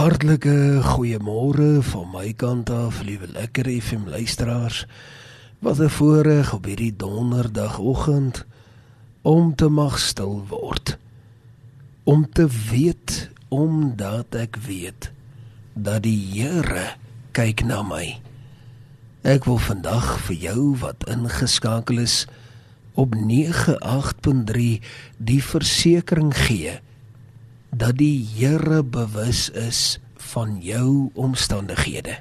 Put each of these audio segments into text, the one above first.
Hartlike goeiemôre van my kant af, liewe lekker FM luisteraars. Wat 'n voorreg op hierdie donderdagoggend om te mag stil word. Om te weet omdat ek weet dat die Here kyk na my. Ek wil vandag vir jou wat ingeskakel is op 98.3 die versekering gee dat die Here bewus is van jou omstandighede.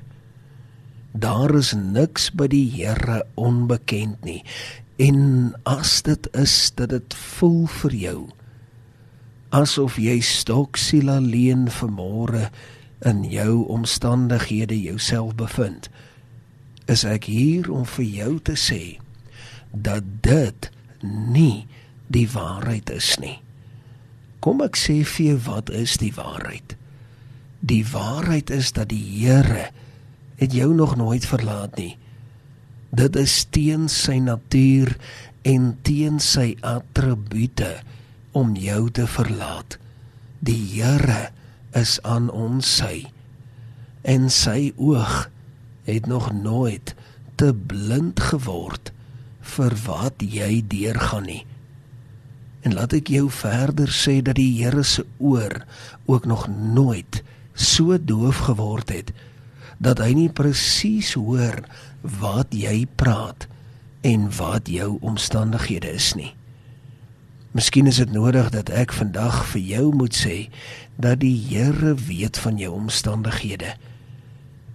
Daar is niks by die Here onbekend nie. En as dit is dat dit voel vir jou asof jy stoksiel alleen vermore in jou omstandighede jouself bevind, is ek hier om vir jou te sê dat dit nie die waarheid is nie. Kom ek sê vir jou wat is die waarheid? Die waarheid is dat die Here het jou nog nooit verlaat nie. Dit is teen sy natuur en teen sy attribute om jou te verlaat. Die Here is aan ons sy en sy oog het nog nooit te blind geword vir wat jy deurgaan nie. En laat ek jou verder sê dat die Here se oor ook nog nooit so doof geword het dat hy nie presies hoor wat jy praat en wat jou omstandighede is nie. Miskien is dit nodig dat ek vandag vir jou moet sê dat die Here weet van jou omstandighede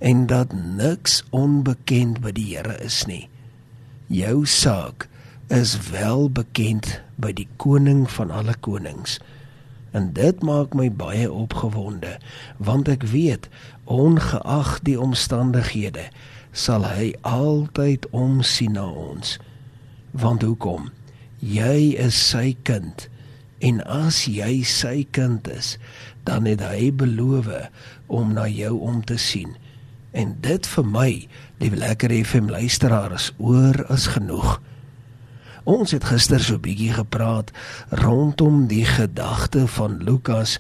en dat niks onbekend by die Here is nie. Jou saak is wel bekend by die koning van alle konings. En dit maak my baie opgewonde, want ek weet ongeag die omstandighede sal hy altyd omsien na ons. Want hoekom? Jy is sy kind. En as jy sy kind is, dan het hy beloof om na jou om te sien. En dit vir my, die lekker FM luisteraars, oor is genoeg. Ons het gister so bietjie gepraat rondom die gedagte van Lukas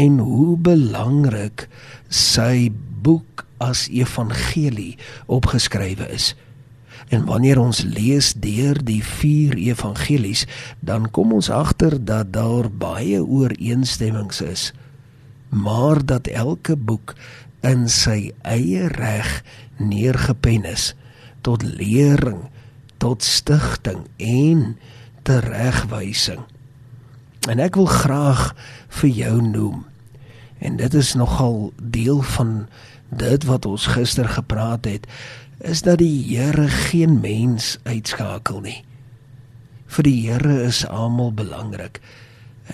en hoe belangrik sy boek as evangelie opgeskrywe is. En wanneer ons lees deur die vier evangelies, dan kom ons agter dat daar baie ooreenstemmings is, maar dat elke boek in sy eie reg neergepen is tot lering tot stigting en teregwysing. En ek wil graag vir jou noem. En dit is nogal deel van dit wat ons gister gepraat het, is dat die Here geen mens uitskakel nie. Vir die Here is almal belangrik.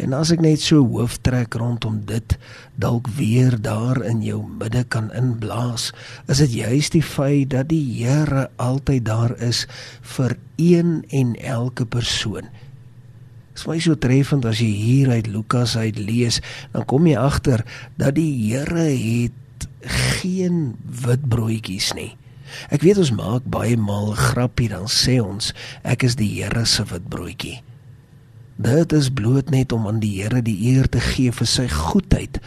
En as ek net so hooftrek rondom dit dalk weer daar in jou midde kan inblaas, is dit juis die feit dat die Here altyd daar is vir een en elke persoon. Dit is my so treffend as jy hier uit Lukas uit lees, dan kom jy agter dat die Here het geen wit broodjies nie. Ek weet ons maak baie maal grappie dan sê ons ek is die Here se wit broodjie. Dit is bloot net om aan die Here die eer te gee vir sy goedheid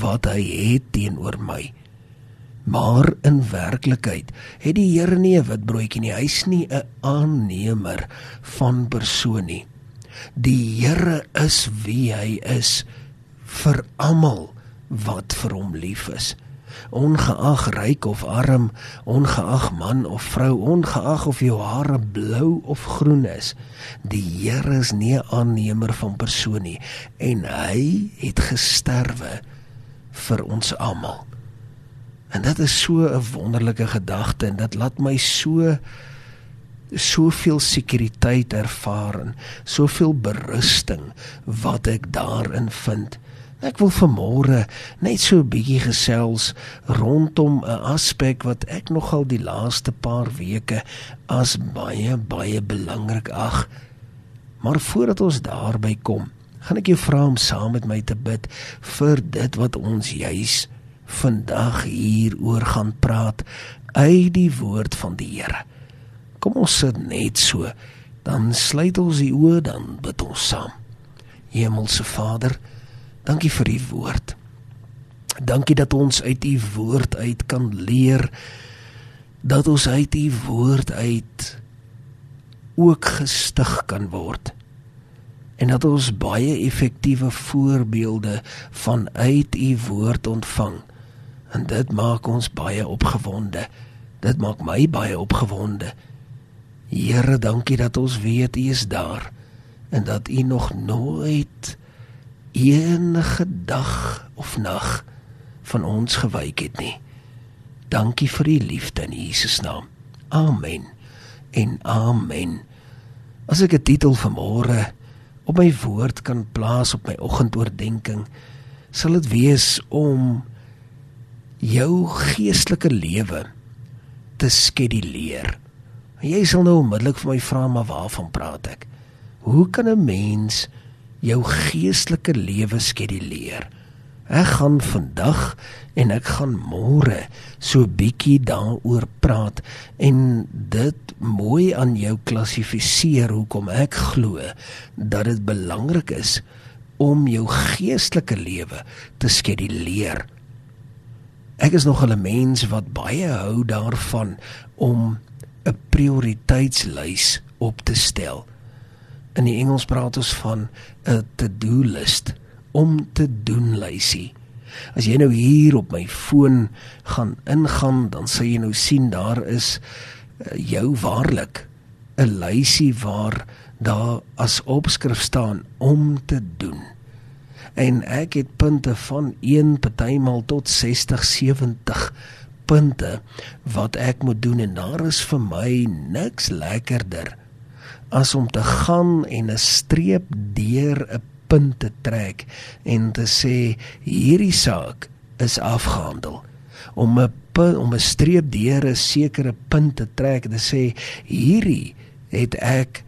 wat hy het teenoor my. Maar in werklikheid het die Here nie 'n wit broodjie nie. Hy's nie 'n aannemer van persoon nie. Die Here is wie hy is vir almal wat vir hom lief is ongeag ryk of arm, ongeag man of vrou, ongeag of jou hare blou of groen is. Die Here is nie 'n aannemer van persoon nie en hy het gesterwe vir ons almal. En dit is so 'n wonderlike gedagte en dit laat my so soveel sekuriteit ervaar en soveel berusting wat ek daarin vind. Ek wil vanmôre net so 'n bietjie gesels rondom 'n aspek wat ek nogal die laaste paar weke as baie baie belangrik ag. Maar voordat ons daarby kom, gaan ek jou vra om saam met my te bid vir dit wat ons juis vandag hier oor gaan praat uit die woord van die Here. Kom ons sit net so, dan sluit ons die oë dan bid ons saam. Hemelse Vader, Dankie vir u woord. Dankie dat ons uit u woord uit kan leer dat ons uit u woord uit ook gestig kan word en dat ons baie effektiewe voorbeelde vanuit u woord ontvang en dit maak ons baie opgewonde dit maak my baie opgewonde Here dankie dat ons weet u is daar en dat u nog nooit enige dag of nag van ons gewyk het nie dankie vir u liefde in Jesus naam amen en amen as ek 'n titel vir môre op my woord kan plaas op my oggendoordenkings sal dit wees om jou geestelike lewe te skeduleer. Jy sal nou onmiddellik vir my vra maar waarvan praat ek? Hoe kan 'n mens jou geestelike lewe skeduleer? Ek gaan vandag en ek gaan môre so bietjie daaroor praat en dit mooi aan jou klassifiseer hoekom ek glo dat dit belangrik is om jou geestelike lewe te skeduleer. Ek is nog 'n mens wat baie hou daarvan om 'n prioriteitslys op te stel. In die Engels praat ons van 'n to-do list om te doen lysie. As jy nou hier op my foon gaan ingaan, dan sal jy nou sien daar is uh, jou waarlik 'n lysie waar daar as opskrif staan om te doen. En ek het punte van 1 partymal tot 60, 70 punte wat ek moet doen en daar is vir my niks lekkerder as om te gaan en 'n streep deur 'n punt te trek en te sê hierdie saak is afgehandel. Om 'n om 'n streep deur 'n sekere punt te trek en te sê hierdie het ek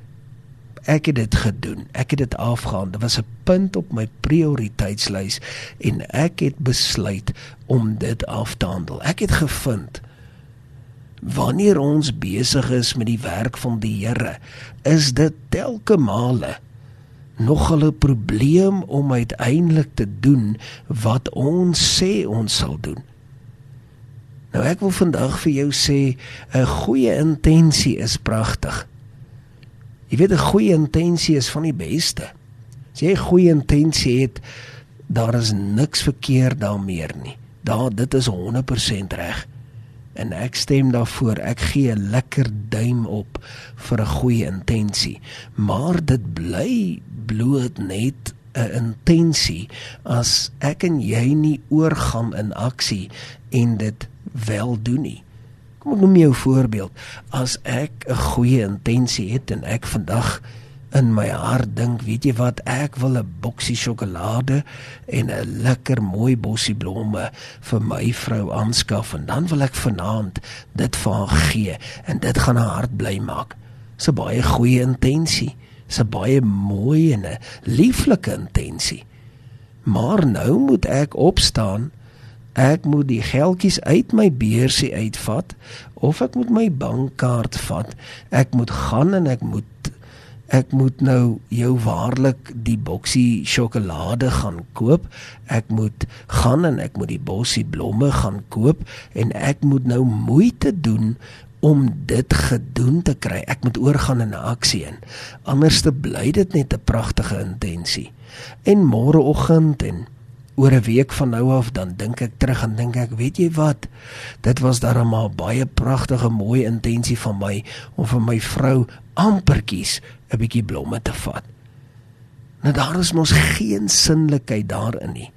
ek het dit gedoen. Ek het dit afgehandel. Dit was 'n punt op my prioriteitslys en ek het besluit om dit af te handel. Ek het gevind wanneer ons besig is met die werk van die Here is dit telke male nog 'n probleem om uiteindelik te doen wat ons sê ons sal doen. Nou ek wil vandag vir jou sê 'n goeie intensie is pragtig. Jy weet 'n goeie intensie is van die beste. As jy 'n goeie intensie het, daar is niks verkeerd daarmee nie. Daar dit is 100% reg en ek stem daarvoor. Ek gee 'n lekker duim op vir 'n goeie intensie. Maar dit bly bloot net 'n intensie as ek en jy nie oorgaan in aksie en dit wel doen nie. Kom ek noem jou voorbeeld. As ek 'n goeie intensie het en ek vandag in my hart dink, weet jy wat, ek wil 'n boksie sjokolade en 'n lekker mooi bossie blomme vir my vrou aanskaf en dan wil ek vanaand dit vir haar gee en dit gaan haar hart bly maak. Dis 'n baie goeie intensie. Dis 'n baie mooi en 'n lieflike intensie. Maar nou moet ek opstaan. Ek moet die geldjies uit my beursie uitvat of ek moet my bankkaart vat. Ek moet gaan en ek moet ek moet nou jou waarlik die boksie sjokolade gaan koop. Ek moet gaan en ek moet die bossie blomme gaan koop en ek moet nou moeite doen om dit gedoen te kry. Ek moet oorgaan in 'n aksie in. Anderste bly dit net 'n pragtige intensie. En môreoggend en oor 'n week van nou af dan dink ek terug en dink ek, weet jy wat? Dit was darmal baie pragtige mooi intensie van my om vir my vrou ampertjies 'n bietjie blomme te vat. Nou daar is mos geen sinlikheid daarin nie.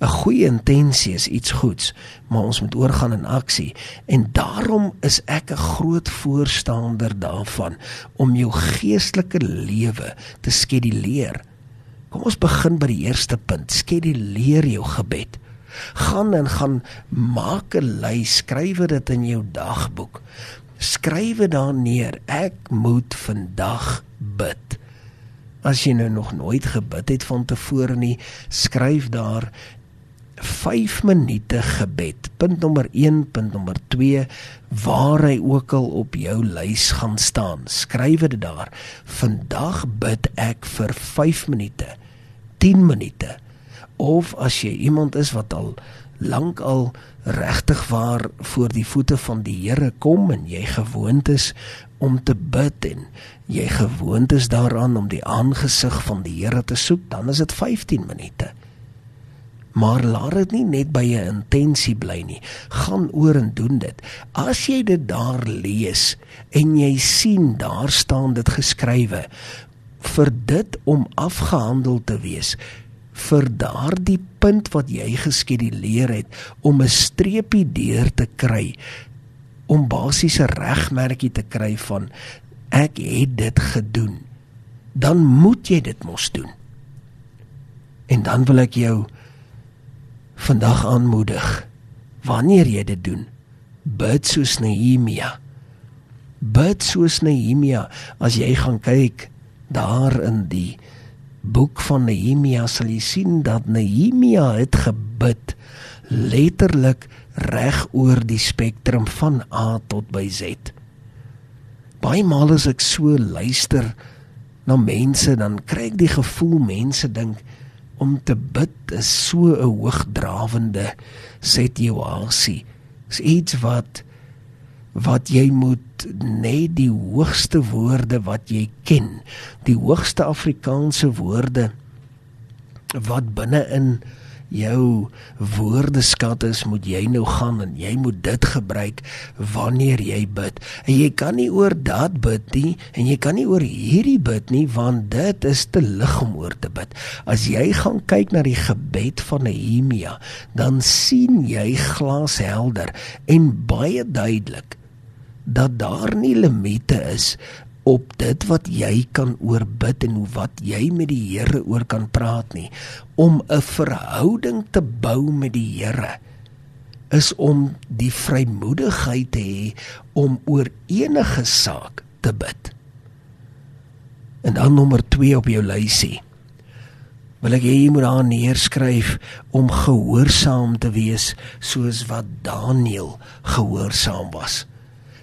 'n Goeie intensie is iets goeds, maar ons moet oorgaan in aksie en daarom is ek 'n groot voorstander daarvan om jou geestelike lewe te skeduleer. Kom ons begin by die eerste punt. Skeduleer jou gebed. Gaan en gaan maak 'n lys, skryf dit in jou dagboek. Skryf dit daar neer. Ek moet vandag bid. As jy nou nog nooit gebid het van tevore nie, skryf daar 5 minute gebed. Punt nommer 1, punt nommer 2 waar hy ook al op jou lys gaan staan. Skryf dit daar. Vandag bid ek vir 5 minute, 10 minute of as jy iemand is wat al lank al regtig waar voor die voete van die Here kom en jy gewoond is om te bid en jy gewoond is daaraan om die aangesig van die Here te soek, dan is dit 15 minute. Maar laat dit nie net by 'n intensie bly nie. Gaan oor en doen dit. As jy dit daar lees en jy sien daar staan dit geskrywe vir dit om afgehandel te wees vir daardie punt wat jy geskeduleer het om 'n streepie deur te kry om basiese regmerkie te kry van ek het dit gedoen. Dan moet jy dit mos doen. En dan wil ek jou vandag aanmoedig. Wanneer jy dit doen bid soos Nehemia. Bid soos Nehemia. As jy gaan kyk daar in die boek van Nehemia sal jy sien dat Nehemia het gebid letterlik reg oor die spektrum van A tot by Z. Baie maal as ek so luister na mense dan kry ek die gevoel mense dink om te bid is so 'n hoogdrawende situasie. Dis iets wat wat jy moet net die hoogste woorde wat jy ken, die hoogste Afrikaanse woorde wat binne in jou woordeskat is, moet jy nou gaan en jy moet dit gebruik wanneer jy bid. En jy kan nie oor dat bid nie en jy kan nie oor hierdie bid nie want dit is te lig om oor te bid. As jy gaan kyk na die gebed van Nehemia, dan sien jy glashelder en baie duidelik dat daar nie limite is op dit wat jy kan oorbid en wat jy met die Here oor kan praat nie om 'n verhouding te bou met die Here is om die vrymoedigheid te hê om oor enige saak te bid. En dan nommer 2 op jou lysie. Wil ek hê jy moet daar neerskryf om gehoorsaam te wees soos wat Daniël gehoorsaam was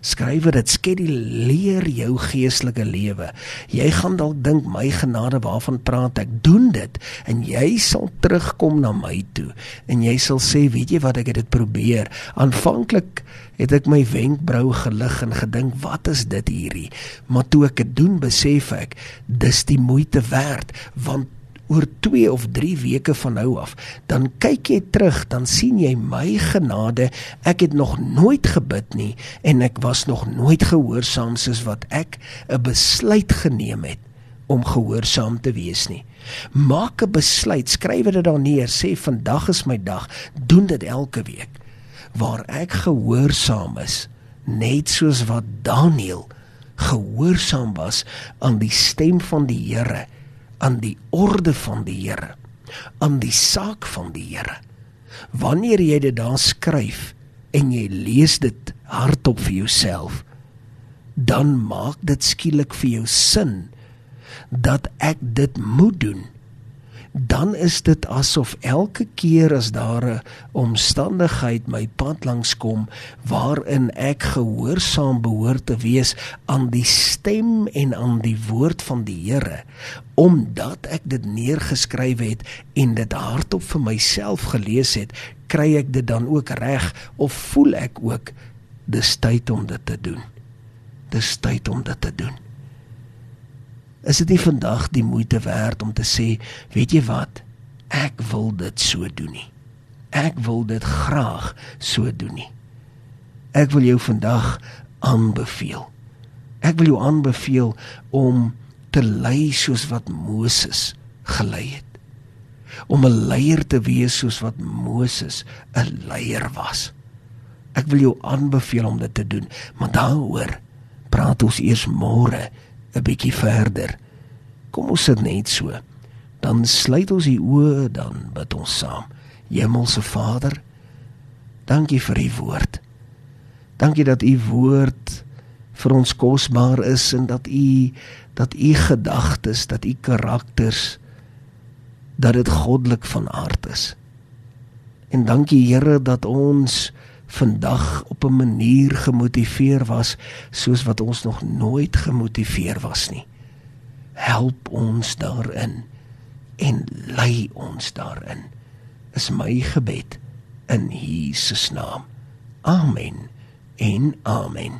skrywer dit skeduleer jou geestelike lewe. Jy gaan dalk dink my genade waarvan praat ek? Doen dit en jy sal terugkom na my toe en jy sal sê, weet jy wat ek het dit probeer. Aanvanklik het ek my wenkbrau gelig en gedink, wat is dit hierdie? Maar toe ek dit doen, besef ek, dis die moeite werd want oor 2 of 3 weke van nou af, dan kyk jy terug, dan sien jy my genade. Ek het nog nooit gebid nie en ek was nog nooit gehoorsaam soos wat ek 'n besluit geneem het om gehoorsaam te wees nie. Maak 'n besluit, skryf dit daar neer, sê vandag is my dag, doen dit elke week waar ek gehoorsaam is, net soos wat Daniël gehoorsaam was aan die stem van die Here aan die orde van die Here, aan die saak van die Here. Wanneer jy dit daar skryf en jy lees dit hardop vir jouself, dan maak dit skielik vir jou sin dat ek dit moet doen dan is dit asof elke keer as daar 'n omstandigheid my pad langs kom waarin ek gehoorsaam behoort te wees aan die stem en aan die woord van die Here omdat ek dit neergeskryf het en dit hardop vir myself gelees het kry ek dit dan ook reg of voel ek ook dis tyd om dit te doen. Dis tyd om dit te doen is dit nie vandag die moeite werd om te sê, weet jy wat? Ek wil dit so doen nie. Ek wil dit graag so doen nie. Ek wil jou vandag aanbeveel. Ek wil jou aanbeveel om te lei soos wat Moses gelei het. Om 'n leier te wees soos wat Moses 'n leier was. Ek wil jou aanbeveel om dit te doen, maar daaroor praat ons eers môre 'n bietjie verder. Kom ons sit net so. Dan sluit ons die oë dan bid ons saam. Hemelse Vader, dankie vir u woord. Dankie dat u woord vir ons kosbaar is en dat u dat u gedagtes, dat u karakters dat dit goddelik van aard is. En dankie Here dat ons vandag op 'n manier gemotiveer was soos wat ons nog nooit gemotiveer was nie. Help ons daarin en lei ons daarin is my gebed in Jesus naam. Amen. En amen.